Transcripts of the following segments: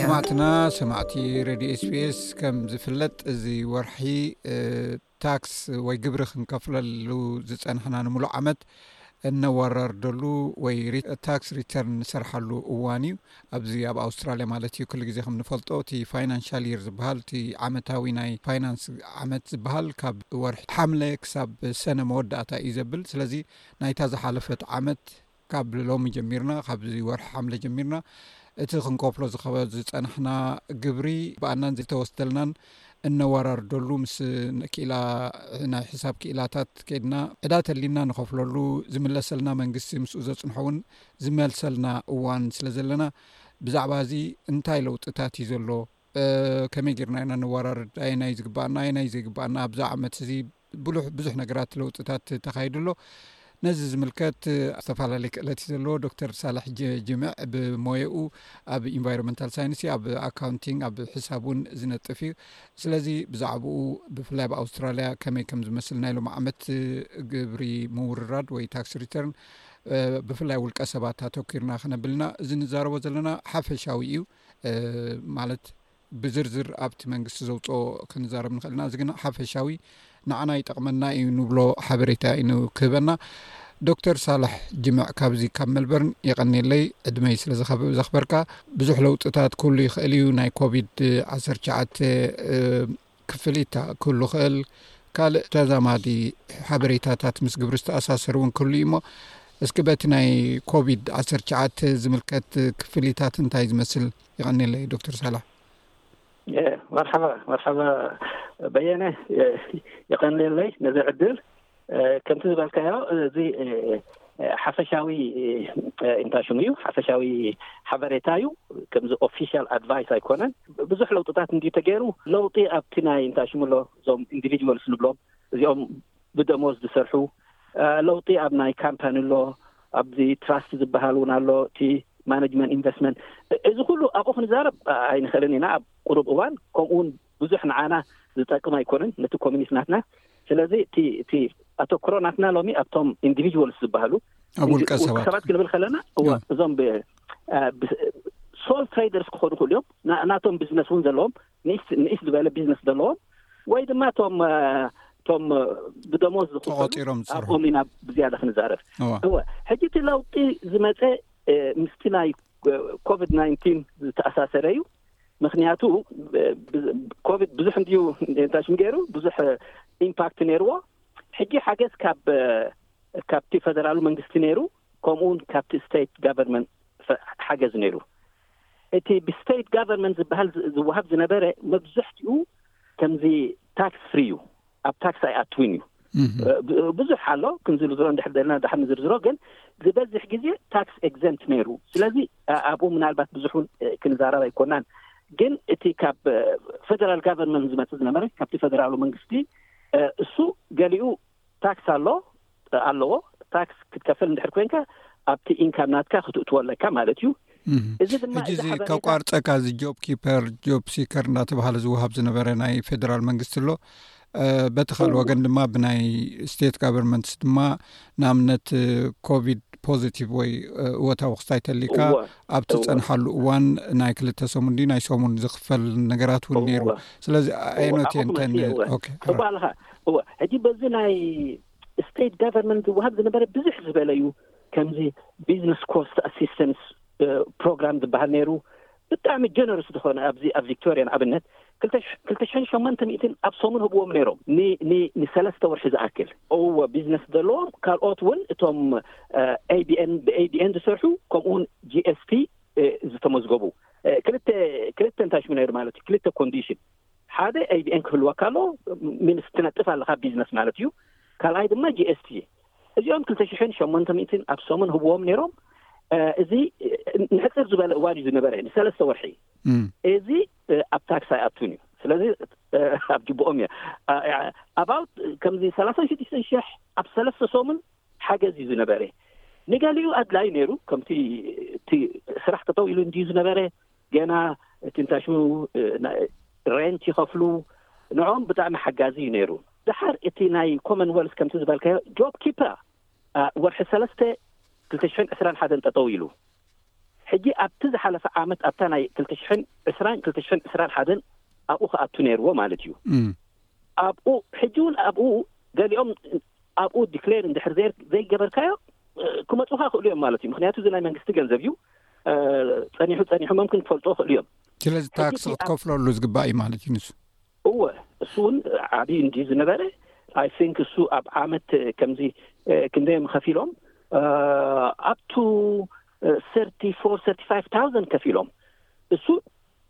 ሰማዕትና ሰማዕቲ ሬድዮ ስፔስ ከም ዝፍለጥ እዚ ወርሒ ታክስ ወይ ግብሪ ክንከፍለሉ ዝፀናሕና ንምሉእ ዓመት እነወረርደሉ ወይ ታክስ ሪተርን ንሰርሓሉ እዋን እዩ ኣብዚ ኣብ ኣውስትራልያ ማለት እዩ ኩሉ ግዜ ከም ንፈልጦ እቲ ፋይናንሻል ይር ዝበሃል እቲ ዓመታዊ ናይ ፋይናንስ ዓመት ዝበሃል ካብ ወርሒ ሓምለ ክሳብ ሰነ መወዳእታ እዩ ዘብል ስለዚ ናይታ ዝሓለፈት ዓመት ካብ ሎሚ ጀሚርና ካብዚ ወርሒ ሓምለ ጀሚርና እቲ ክንከፍሎ ዝኸበ ዝፀናሕና ግብሪ ብኣናን ዝተወስደልናን እነዋራርደሉ ምስ ክኢላ ናይ ሕሳብ ክኢላታት ከድና ዕዳ ተሊና ንኸፍለሉ ዝምለሰልና መንግስቲ ምስኡ ዘፅንሖ እውን ዝመልሰልና እዋን ስለ ዘለና ብዛዕባ እዚ እንታይ ለውጥታት እዩ ዘሎ ከመይ ጌርና ኢና ነዋራርድ ኣየናይ ዝግባኣና ኣየናይ ዘይግባኣና ኣብዛ ዓመት እዚ ብሉሕ ብዙሕ ነገራት ለውጥታት ተካይዱ ኣሎ ነዚ ዝምልከት ዝተፈላለዩ ክእለት እዩ ዘለዎ ዶክተር ሳልሕ ጅምዕ ብሞየኡ ኣብ ኢንቫይሮንመንታል ሳይንስ እዩ ኣብ ኣካውንቲንግ ኣብ ሕሳብ እውን ዝነጥፍ እዩ ስለዚ ብዛዕባኡ ብፍላይ ኣብ ኣውስትራልያ ከመይ ከም ዝመስል ናይ ሎም ዓመት ግብሪ ምውርራድ ወይ ታክስ ሪተርን ብፍላይ ውልቀ ሰባት ኣተኪርና ክነብልና እዚ ንዛረቦ ዘለና ሓፈሻዊ እዩ ማለት ብዝርዝር ኣብቲ መንግስቲ ዘውፅኦ ክንዛረብ ንክእልና እዚ ግን ሓፈሻዊ ንዓና ይጠቅመና እዩ ንብሎ ሓበሬታ እዩ ክህበና ዶክተር ሳላሕ ጅምዕ ካብዚ ካብ መልበርን የቀኒለይ ዕድመይ ስለ ዘኽበርካ ብዙሕ ለውጥታት ኩሉ ይኽእል እዩ ናይ ኮቪድ ዓሰርተ ሸዓተ ክፍሊታ ክህሉ ኽእል ካልእ ተዛማዲ ሓበሬታታት ምስ ግብሪ ዝተኣሳሰር እውን ክህሉ እዩ እሞ እስኪ በቲ ናይ ኮቪድ ዓሰር ሸዓተ ዝምልከት ክፍሊታት እንታይ ዝመስል ይቀኒለ ዩ ዶክተር ሳላ መርሓባ መርሓባ በየነ ይቀኒለይ ነዚ ዕድል ከምቲ ዝበልካዮ እዚ ሓፈሻዊ እንታይ ሽሙ እዩ ሓፈሻዊ ሓበሬታ እዩ ከምዚ ኦፊሻል ኣድቫይስ ኣይኮነን ብዙሕ ለውጥታት እንድዩ ተገይሩ ለውጢ ኣብቲ ናይ እንታይ ሽሙ ኣሎ እዞም ኢንዲቪድዋልስ ንብሎም እዚኦም ብደሞዝ ዝሰርሑ ለውጢ ኣብ ናይ ካምፓኒ ኣሎ ኣብዚ ትራስት ዝበሃል እውን ኣሎ እቲ ማነጅመንት ኢንቨስትመንት እዚ ኩሉ ኣብኡ ክንዛረብ ኣይንኽእልን ኢና ኣብ ቅሩብ እዋን ከምኡውን ብዙሕ ንዓና ዝጠቅም ኣይኮነን ነቲ ኮሚኒት ናትና ስለዚ እቲ እቲ ኣተኩሮ ናትና ሎሚ ኣብቶም ኢንዲቪጅዋልስ ዝበሃሉ ኣብ ውልቀ ሰባት ሰባት ክንብል ከለና እዎ ያ። እዞም ብ- አ- ብ- ሶል ትሬደርስ ክኾኑ ይኽእሉ እዮም ና- ናቶም ቢዝነስ እውን ዘለዎም ንኢስ ንኢስ ዝበለ ቢዝነስ ዘለዎም ወይ ድማ እቶም አ፣ እቶም አ፣ ብደሞዝ ዝኽፈሉ ተቖጢሮም ዝሰርሑ። ኣብኦም ኢና ብዝያዳ ክንዛረብ እዋ እወ ሕጂ እቲ ለውጢ ዝመፀ እ፣ ምስቲ ናይ ኮቪድ ናይንቲን ዝተኣሳሰረ እዩ ምክንያቱ ኮቪድ ብዙሕ እንድዩ ንታሽም ገይሩ ብዙሕ ኢምፓክት ነይርዎ ሕጂ ሓገዝ ካብ ካብቲ ፈደራሉ መንግስቲ ነይሩ ከምኡ ውን ካብቲ ስቴት ጋቨርንመንት ሓገዝ ነይሩ እቲ ብስቴት ጋቨርንመንት ዝበሃል ዝወሃብ ዝነበረ መብዝሕትኡ ከምዚ ታክስ ፍሪ እዩ ኣብ ታክሲ ኣይኣትውን እዩ ብዙሕ ኣሎ ክንዝርዝሮ እንድሕር ደለና ዳሓር ንዝርዝሮ ግን ዝበዝሕ ግዜ ታክስ ኤግዘምት ነይሩ ስለዚ ኣብኡ ምናልባት ብዙሕ እውን ክንዛረብ ኣይኮናን ግን እቲ ካብ ፌደራል ጋቨርንመንት ዝመፅእ ዝነበረ ካብቲ ፌደራሉ መንግስቲ እሱ ገሊኡ ታክስ ኣሎ ኣለዎ ታክስ ክትከፈል እንድሕር ኮይንካ ኣብቲ ኢንካም ናትካ ክትእትዎ ኣለካ ማለት እዩ እዚ ድማ ሕጂ እዚ ከቋርፀካ እዚ ጆብ ኪፐር ጆብ ሲከር እናተባሃለ ዝውሃብ ዝነበረ ናይ ፌደራል መንግስቲ ኣሎ በቲ ካልእ ወገን ድማ ብናይ ስቴት ጋቨርንመንትስ ድማ ንኣብነት ኮቪድ ፖዚቲቭ ወይ እወታዊ ክስታይ ተሊካ ኣብቲ ፀንሓሉ እዋን ናይ ክልተ ሰሙን ድ ናይ ሰሙን ዝኽፈል ነገራት እውን ነይሩ ስለዚ ኣየኖት እየንተን ፅቡቅ ኣለካ እወ ሕጂ በዚ ናይ ስቴት ጋቨርንመንት ዝወሃብ ዝነበረ ብዝሕ ዝበለ እዩ ከምዚ ቢዝነስ ኮስት ኣሲስተንስ ፕሮግራም ዝበሃል ነይሩ ብጣዕሚ ጀነርስ ዝኾነ ኣብዚ ኣብ ቪክቶርያ ንኣብነት ክልተ ሽሕን ሸሞንተ ሚእትን ኣብ ሰሙን ህብዎም ነይሮም ንሰለስተ ወርሒ ዝኣክል እዎ ቢዝነስ ዘለዎም ካልኦት እውን እቶም ኤቢኤን ብኤቢኤን ዝሰርሑ ከምኡውን ጂኤስቲ ዝተመዝገቡ ክልተ ክልተ እንታይ ሽሙ ነይሩ ማለት እዩ ክልተ ኮንዲሽን ሓደ ABN ክህልወካ ኣሎ ሚንስ ትነጥፍ ኣለካ ቢዝነስ ማለት እዩ ካልኣይ ድማ GST እዚኦም ክልተ ሽሕን ሸሞንተ ሚእትን ኣብ ሰሙን ህብዎም ነይሮም እዚ ንሕፅር ዝበለ እዋን እዩ ዝነበረ ንሰለስተ ወርሒ እዚ ኣብ ታክስ ኣይኣቱን እዩ ስለዚ ኣብ ጅብኦም እየ ኣባውት ከምዚ ሰላሳን ሽዱሽተን ሽሕ ኣብ ሰለስተ ሰሙን ሓገዝ እዩ ዝነበረ ንገሊኡ ኣድላይ ነይሩ ከምቲ እቲ ስራሕ ተጠው ኢሉ እንድዩ ዝነበረ ገና እቲ እንታይ ሽሙ ሬንት ይኸፍሉ ንዕኦም ብጣዕሚ ሓጋዚ እዩ ነይሩ ድሓር እቲ ናይ ኮመን ዌልስ ከምቲ ዝበልካዮ ጆብ ኪፐራ ወርሒ ሰለስተ ክልተ ሽሕን ዕስራን ሓደን ጠጠው ኢሉ ሕጂ ኣብቲ ዝሓለፈ ዓመት ኣብታ ናይ ክልተ ሽሕን ዕስራን ክልተ ሽሕን ዕስራን ሓደን ኣብኡ ክኣቱ ነይርዎ ማለት እዩ ኣብኡ ሕጂ እውን ኣብኡ ገሊኦም ኣብኡ ዲክሌር እንድሕር ዘይገበርካዮ ክመፁኻ ይኽእሉ እዮም ማለት እዩ። ምክንያቱ እዚ ናይ መንግስቲ ገንዘብ እዩ። ፀኒሑ ፀኒሑ መምክን ክፈልጦ ይኽእሉ እዮም። ስለዚ ታክሲ ክትከፍለሉ ዝግባእ እዩ ማለት እዩ ንሱ። እወ እሱ እውን ዓብዪ እንዲ ዝነበረ ኣይ ቲንክ እሱ ኣብ ዓመት ከምዚ ክንደዮም ከፊሎም ኣብቱ ሰርቲ ፎር ሰርቲ ፋይቭ ታውዘንድ ከፊሎም እሱ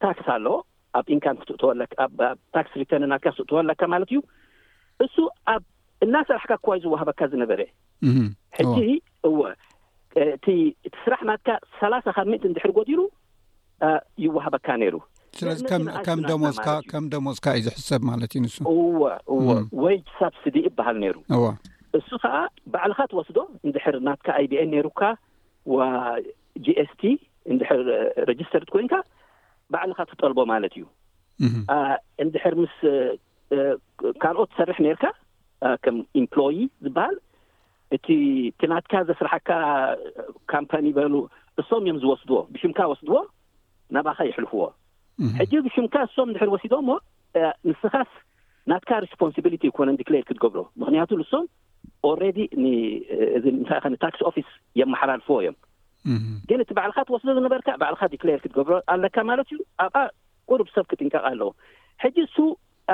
ታክስ ኣለዎ ኣብ ኢንካም ክትእትዎ ኣለካ ኣብ ታክስ ሪተርን ናትካ ክትእትዎ ኣለካ ማለት እዩ እሱ ኣብ እናሰራሕካ እኳ እዩ ዝዋሃበካ ዝነበረ ሕጂ እወ እቲ እቲ ስራሕ ናትካ ሰላሳ ካብ ምእንቲ እንድሕር ጎዲሉ ይዋሃበካ ነይሩ ስለዚ ከም ደሞዝካ ከም ደሞዝካ እዩ ዝሕሰብ ማለት እዩ ንሱ እወ እወ ወይ ሳብስዲ ይበሃል ነይሩ እወ እሱ ከዓ ባዕልካ ትወስዶ እንድሕር ናትካ ኣይድኤን ነይሩካ ጂስቲ እንድሕር ረጅስተርድ ኮይንካ ባዕልኻ ትጠልቦ ማለት እዩ እንድሕር ምስ ካልኦት ትሰርሕ ነርካ ከም ኢምፕሎይ ዝበሃል እቲ ትናትካ ዘስራሓካ ካምፓኒ በሉ እሶም እዮም ዝወስድዎ ብሽምካ ወስድዎ ናባኻ ይሕልፍዎ ሕጂ ብሽምካ እሶም ድሕር ወሲዶሞ ንስኻስ ናትካ ሪስፖንስብሊቲ ይኮነን ዲክሌር ክትገብሮ ምክንያቱ ንሶም ኦሬዲ እዚ እንታይ ኸ ታክሲ ኦፊስ የመሓላልፍዎ እዮም ግን እቲ ባዕልካ ትወስዶ ዝነበርካ ባዕልካ ዲክሌር ክትገብሮ ኣለካ ማለት እዩ ኣብኣ ቁሩብ ሰብ ክጥንቀቕ ኣለዎ ሕጂ እሱ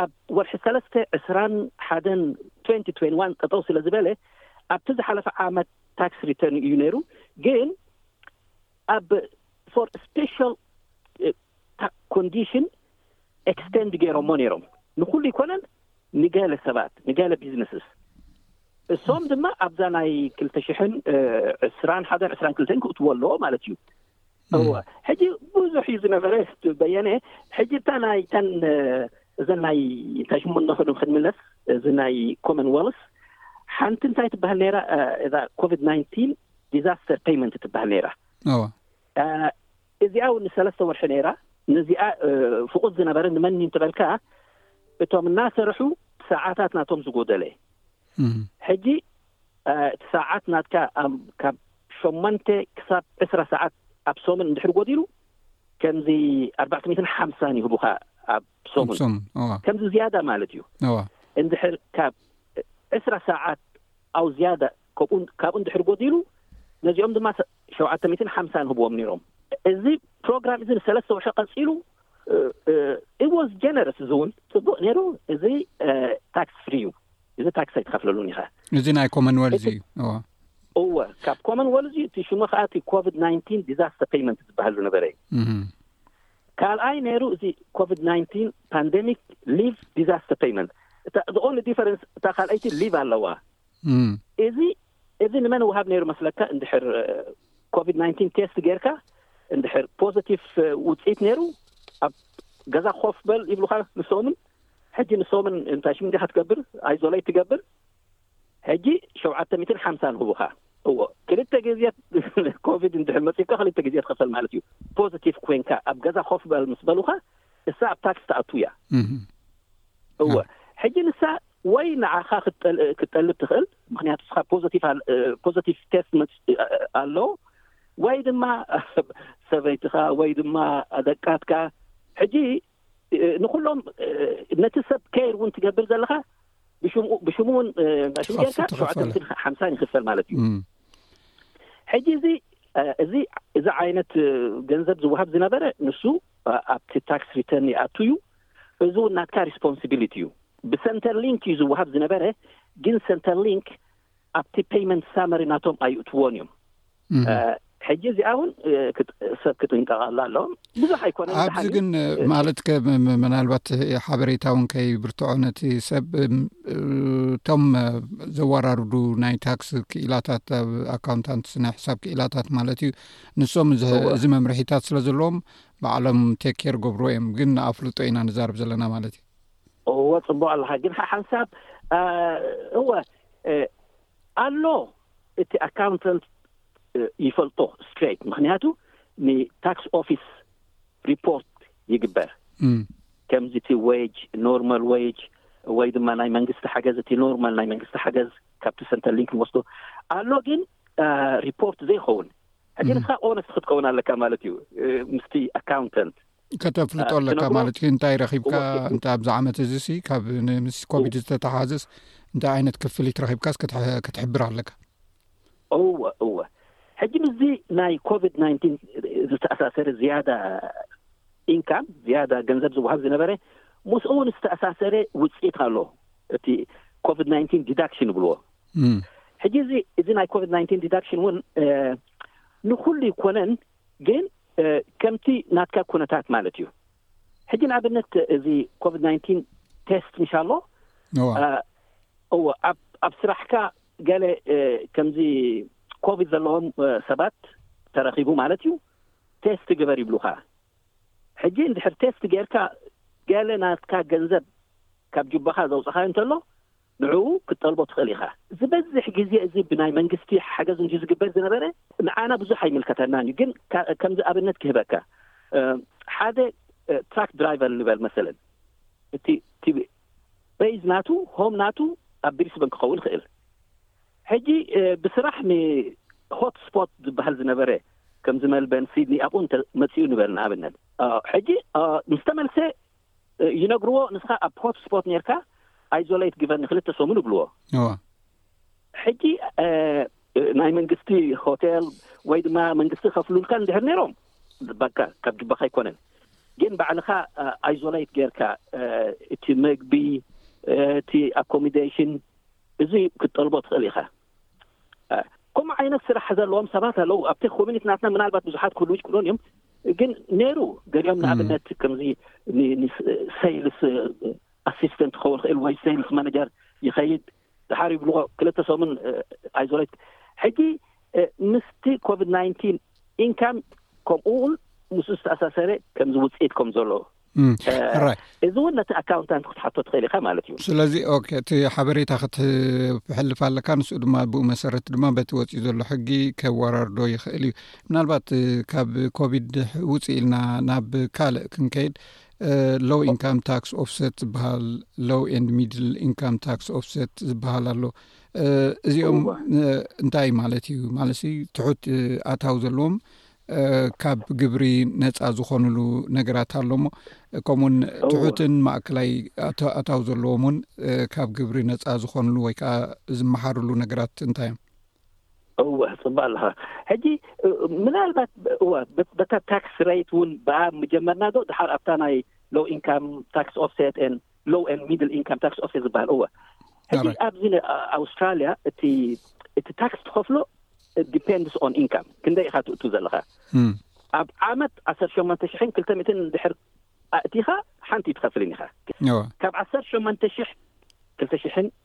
ኣብ ወርሒ ሰለስተ ዕስራን ሓደን 2021 ጠጠው ስለ ዝበለ ኣብቲ ዝሓለፈ ዓመት ታክስ ሪተርን እዩ ነይሩ ግን ኣብ ፎር ስፔሻል እታ ኮንዲሽን ኤክስቴንድ ገይሮሞ ነይሮም ንኩሉ ይኮነን ንገለ ሰባት ንገለ ቢዝነስስ እሶም ድማ ኣብዛ ናይ ክልተ ሽሕን ዕስራን ሓደን ዕስራን ክልተን ክእትዎ ኣለዎ ማለት እዩ እወ ሕጂ ብዙሕ እዩ ዝነበረ በየነ ሕጂ እታ ናይ ተን እዘን ናይ እንታይ ሽሙ ንክዱ ክንምለስ እዚ ናይ ኮመንዌልስ ሓንቲ እንታይ ትበሃል ነይራ እዛ ኮቪድ ናይንቲን ዲዛስተር ፔይመንት ትበሃል ነይራ እዚኣ ውን ንሰለስተ ወርሒ ነይራ። ነዚኣ ፍቑድ ዝነበረ ንመን እዩ እንተበልካ እቶም እናሰርሑ ሰዓታት ናቶም ዝጎደለ ሕጂ እቲ ሰዓት ናትካ ካብ ሸሞንተ ክሳብ ዕስራ ሰዓት ኣብ ሰሙን እንድሕር ጎዲሉ ከምዚ ኣርባዕተ ሚእትን ሓምሳን ይህቡኻ ኣብ ሰሙን ከምዚ ዝያዳ ማለት እዩ እንድሕር ካብ ዕስራ ሰዓት ኣው ዝያዳ ከምኡውን ካብኡ ንድሕሪ ጎዲሉ ነዚኦም ድማ ሸውዓተ ሚእትን ሓምሳን ህብዎም ነይሮም። እዚ ፕሮግራም እዚ ንሰለስተ ውርሒ ቀጺሉ ኢት ዋዝ ጀነረስ እዚ እውን ጽቡቅ ነይሩ እዚ ታክስ ፍሪ እዩ እዚ ታክስ ኣይትኸፍለሉን ኢኻ እዚ ናይ ኮመንወልዝ እዩ እወ ካብ ኮመንወልዝ እዩ እቲ ሽሙ ከዓ እቲ ኮቪድ ናይንቲን ዲዛስተር ፔይመንት ዝበሃል ዝነበረ እዩ ካልኣይ ነይሩ እዚ ኮቪድ ናይንቲን ፓንደሚክ ሊቭ ዲዛስተር ፔይመንት ዝኾነ ዲፈረንስ እታ ካልኣይቲ ሊቭ ኣለዋ እዚ እዚ ንመን ወሃብ ነይሩ መስለካ እንድሕር ኮቪድ ናይንቲን ቴስት ጌርካ እንድሕር ፖዘቲቭ ውፅኢት ነይሩ ኣብ ገዛ ኮፍ በል ይብሉካ ንሶምን ሕጂ ንሶምን እንታይ ሽምንዲኻ ክትገብር ኣይዞለይ ትገብር ሕጂ ሸውዓተ ሚትን ሓምሳን ህቡኻ እዎ ክልተ ግዜ ኮቪድ እንድሕር መፂብካ ክልተ ግዜ ትኸፈል ማለት እዩ ፖዘቲቭ ኮይንካ ኣብ ገዛ ኮፍ በል ምስ በሉኻ እሳ ኣብ ታክሲ ተኣቱ እያ እዎ ሕጂ ንሳ ወይ ንዓኻ ክትጠልብ ትኽእል ምክንያቱ ንስኻ ፖዘቲቭ ቴስት መፂኡ ኣሎ ወይ ድማ ሰበይትኻ ወይ ድማ ደቃትካ ሕጂ ንኩሎም ነቲ ሰብ ከይር እውን ትገብር ዘለካ ብሽሙ እውን ሽሙ ጌርካ ሸውዓተ ሚትን ሓምሳን ይክፈል ማለት እዩ ሕጂ እዚ እዚ እዚ ዓይነት ገንዘብ ዝወሃብ ዝነበረ ንሱ ኣብቲ ታክስ ሪተርን ይኣቱ እዩ እዚ ውን ናትካ ሪስፖንሲቢሊቲ ዩ። ብሰንተርሊንክ ዩ ዝወሃብ ዝነበረ ግን ሰንተርሊንክ ኣብቲ ፔይመንት ሳመሪ ናቶም ኣዩእትዎን ዮም። ሕጂ እዚኣ ውን ሰብ ክጥንቀቐላ ኣለዎ ብዙሕ ኣይኮነን። ኣብዚ ግን ማለት ከ ምናልባት ሓበሬታ ውን ከይብርትዖ ነቲ ሰብ እቶም ዘወራርዱ ናይ ታክስ ክኢላታት ኣካውንታንት ናይ ሕሳብ ክኢላታት ማለት ዩ ንሶም እዚ መምርሒታት ስለ ዘለዎም ባዕሎም ቴክኬር ገብርዎ እዮም ግን ንኣፍልጦ ኢና ንዛርብ ዘለና ማለት እዩ እወ ፅቡቅ ኣለካ ግን ሓንሳብ እወ ኣሎ እቲ ኣካውንተንት ይፈልጦ ስትሬት ምክንያቱ ንታክስ ኦፊስ ሪፖርት ይግበር ከምዚ እቲ ወጅ ኖርማል ወጅ ወይ ድማ ናይ መንግስቲ ሓገዝ እቲ ኖርማል ናይ መንግስቲ ሓገዝ ካብቲ ሰንተር ሊንክ ንወስዶ ኣሎ ግን ሪፖርት ዘይኸውን ሕጂ ንስኻ ኦነስት ክትከውን ኣለካ ማለት እዩ ምስቲ ኣካውንተንት ከተፍልጦ ኣለካ ማለት እዩ እንታይ ረኪብካ እንታ ኣብዚ ዓመት እዚ ሲ ካብ ንምስ ኮቪድ ዝተተሓዘስ እንታይ ዓይነት ክፍሊት ረኪብካስ ክትሕብር ኣለካ እወ እወ ሕጂ ምስዚ ናይ ኮቪድ ና ዝተኣሳሰረ ዝያዳ ኢንካም ዝያዳ ገንዘብ ዝውሃብ ዝነበረ ምስ እውን ዝተኣሳሰረ ውፅኢት ኣሎ እቲ ኮቪድ ና ዲዳክሽን ይብልዎ ሕጂ እዚ እዚ ናይ ኮቪድ ናይንቲን ዲዳክሽን እውን ንኩሉ ይኮነን ግን ከምቲ ናትካ ኩነታት ማለት እዩ ሕጂ ንኣብነት እዚ ኮቪድ ናይንቲን ቴስት ምሽ ኣሎ እዎ ኣብ ስራሕካ ገለ ከምዚ ኮቪድ ዘለዎም ሰባት ተረኪቡ ማለት እዩ ቴስት ግበር ይብሉካ ሕጂ እንድሕር ቴስት ጌርካ ገለ ናትካ ገንዘብ ካብ ጅባካ ዘውፅካ እንተሎ ንዕኡ ክትጠልቦ ትኽእል ኢኻ። ዝበዝሕ ግዜ እዚ ብናይ መንግስቲ ሓገዝ እንድዩ ዝግበር ዝነበረ፣ ንዓና ብዙሕ ኣይምልከተናን እዩ። ግን ከምዚ ኣብነት ክህበካ፣ ሓደ ትራክ ድራይቨር ንበል መሰለን፣ እቲ እቲ በይዝ ናቱ፣ ሆም ናቱ ኣብ ብሪስበን ክኸውን ይኽእል። ሕጂ ብስራሕ ንሆት ስፖት ዝበሃል ዝነበረ ከምዚ መልበን፣ ሲድኒ ኣብኡ እንተ መጺኡ ንበል ንኣብነት። ሕጂ ምስ ተመልሰ ይነግርዎ ንስኻ ኣብ ሆት ስፖት ኔርካ ኣይዞለይት ግበር ንክልተ ሰሙን ይብልዎ ሕጂ ናይ መንግስቲ ሆቴል ወይ ድማ መንግስቲ ከፍሉልካ እንድሕር ነይሮም ባካ ካብ ጅባካ ኣይኮነን ግን ባዕልኻ ኣይዞለይት ጌርካ እቲ መግቢ እቲ ኣኮሚዴሽን እዚ ክትጠልቦ ትኽእል ኢኻ ከምኡ ዓይነት ስራሕ ዘለዎም ሰባት ኣለዉ ኣብቲ ኮሚኒቲ ናትና ምናልባት ብዙሓት ክህልው ይክእሉን እዮም ግን ነይሩ ገሊኦም ንኣብነት ከምዚ ሰይልስ ኣሲስተንት ክኸውን ክእል ወይ ሰይልስ ማነጀር ይኸይድ ድሓር ይብልዎ ክልተ ሰሙን ኣይዞለት ሕጂ ምስቲ ኮቪድ ናይንቲን ኢንካም ከምኡ እውን ምስ ዝተኣሳሰረ ከምዚ ውፅኢት ከም ዘሎ እዚ እውን ነቲ ኣካውንታንት ክትሓቶ ትኽእል ኢካ ማለት እዩ ስለዚ እቲ ሓበሬታ ክትሕልፍ ኣለካ ንስ ድማ ብኡ መሰረት ድማ በቲ ወፅኢ ዘሎ ሕጊ ከወራርዶ ይኽእል እዩ ምናልባት ካብ ኮቪድ ውፅ ኢልና ናብ ካልእ ክንከይድ ሎው ኢንካም ታክስ ኦፍሰት ዝበሃል ሎው ኤንድ ሚድል ኢንካም ታክስ ኦፍሰት ዝበሃል ኣሎ እዚኦም እንታይ ማለት እዩ ማለት ትሑት ኣታዊ ዘለዎም ካብ ግብሪ ነፃ ዝኾኑሉ ነገራት ኣሎሞ ከምኡውን ትሑትን ማእከላይ ኣታዊ ዘለዎም እውን ካብ ግብሪ ነፃ ዝኾኑሉ ወይ ከዓ ዝመሓርሉ ነገራት እንታይ እዮም እወ ፅባ ኣለኻ ሕጂ ምናልባት እወ በታ ታክስ ሬት እውን ብኣ ምጀመርና ዶ ድሓር ኣብታ ናይ ሎው ኢንካም ታክስ ኦፍሴት ን ሎው ኤንድ ሚድል ኢንካም ታክስ ኦፊስ ዝበሃል እወ ሕጂ ኣብዚ ኣውስትራልያ እቲ እቲ ታክስ ትኸፍሎ ዲፔንድስ ኦን ኢንካም ክንደይ ኢኻ ትእቱ ዘለኻ ኣብ ዓመት ዓሰርተ ሸሞንተ ሽሕን ክልተ ሚእትን ድሕር ኣእቲኻ ሓንቲ ትኸፍልን ኢኻ ካብ ዓሰርተ ሸሞንተ ሽሕ ክልተ ሽሕን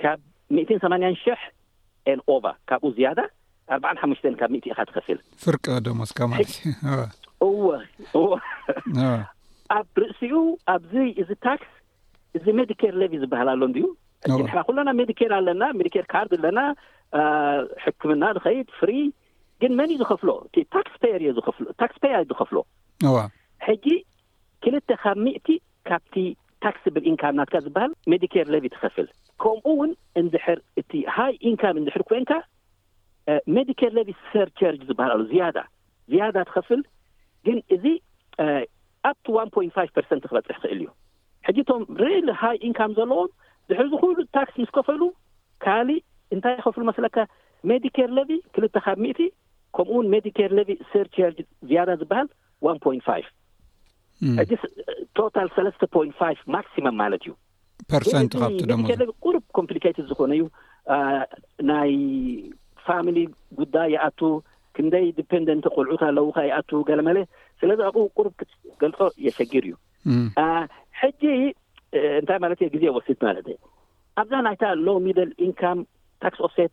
ካብ ሚእትን ሰማንያን ሽሕ and over ካብኡ ዝያዳ ኣርባዓን ሓሙሽተን ካብ ሚእቲ ኢኻ ትኸፍል። ፍርቂ ደሞዝካ ማለት እዩ። እወ። እወ እወ እወ። ኣብ ርእሲኡ ኣብዚ እዚ ታክስ እዚ ሜዲኬር ሌቪ ዝበሃል ኣሎ እንድዩ ሕጂ ንሕና ኩለና ሜዲኬር ኣለና ሜዲኬር ካርድ ኣለና ሕክምና ንኸይድ ፍሪ ግን መን እዩ ዝኸፍሎ እቲ ታክስ ፔየር እዩ ዝኸፍሎ ታክስ ፔየር እዩ ዝኸፍሎ ሕጂ ክልተ ካብ ሚእቲ ካብቲ ታክስብል ኢንካም ናትካ ዝበሃል ሜዲኬር ለቪ ትኸፍል። ከምኡ እውን እንድሕር እቲ ሃይ ኢንካም እንድሕር ኮይንካ ሜዲኬር ለቪ ሰርቸርጅ ዝበሃል ኣሎ ዝያዳ ዝያዳ ትኸፍል ግን እዚ ኣፕ ቱ ዋን ፖይንት ፋይቭ ፐርሰንት ክበፅሕ ይኽእል እዩ ሕጂ እቶም ሪል ሃይ ኢንካም ዘለዎም ድሕሪ እዚ ኩሉ ታክስ ምስ ከፈሉ ካሊእ እንታይ ይኸፍሉ መስለካ ሜዲኬር ለቪ ክልተ ካብ ሚእቲ ከምኡውን ሜዲኬር ሌቪ ሰርቻርጅ ዝያዳ ዝበሃል ዋን ፖይንት ፋይቭ ሕጂ ቶታል ሰለስተ ፖይንት ፋይቭ ማክሲመም ማለት እዩ ፐርሰንት ካብቲ ደሞ ሜዲኬር ሌቪ ቁርብ ኮምፕሊኬትድ ዝኾነ እዩ ኣ፣ ናይ ፋሚሊ ጉዳይ ይኣቱ ክንደይ ዲፔንደንት ቆልዑት ኣለውካ ይኣቱ ገለመለ ስለዚ ኣብኡ ቁርብ ክትገልጾ የሸግር እዩ እም፣ ኣ፣ ሕጂ እ፣ እንታይ ማለት እየ ግዜ ወሲድ ማለት እየ ኣብዛ ናይታ ሎ ሚደል ኢንካም ታክስ ኦፍሴት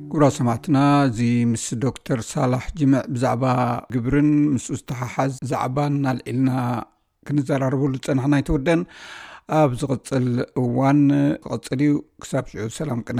ክቡራት ሰማዕትና እዚ ምስ ዶክተር ሳላሕ ጅምዕ ብዛዕባ ግብርን ምስ ዝተሓሓዝ ዛዕባን ኣልዒልና ክንዘራርበሉ ዝፀናሕና ኣይተወደን ኣብ ዝቕፅል እዋን ክቐፅል እዩ ክሳብ ሽዑ ሰላም ቅነ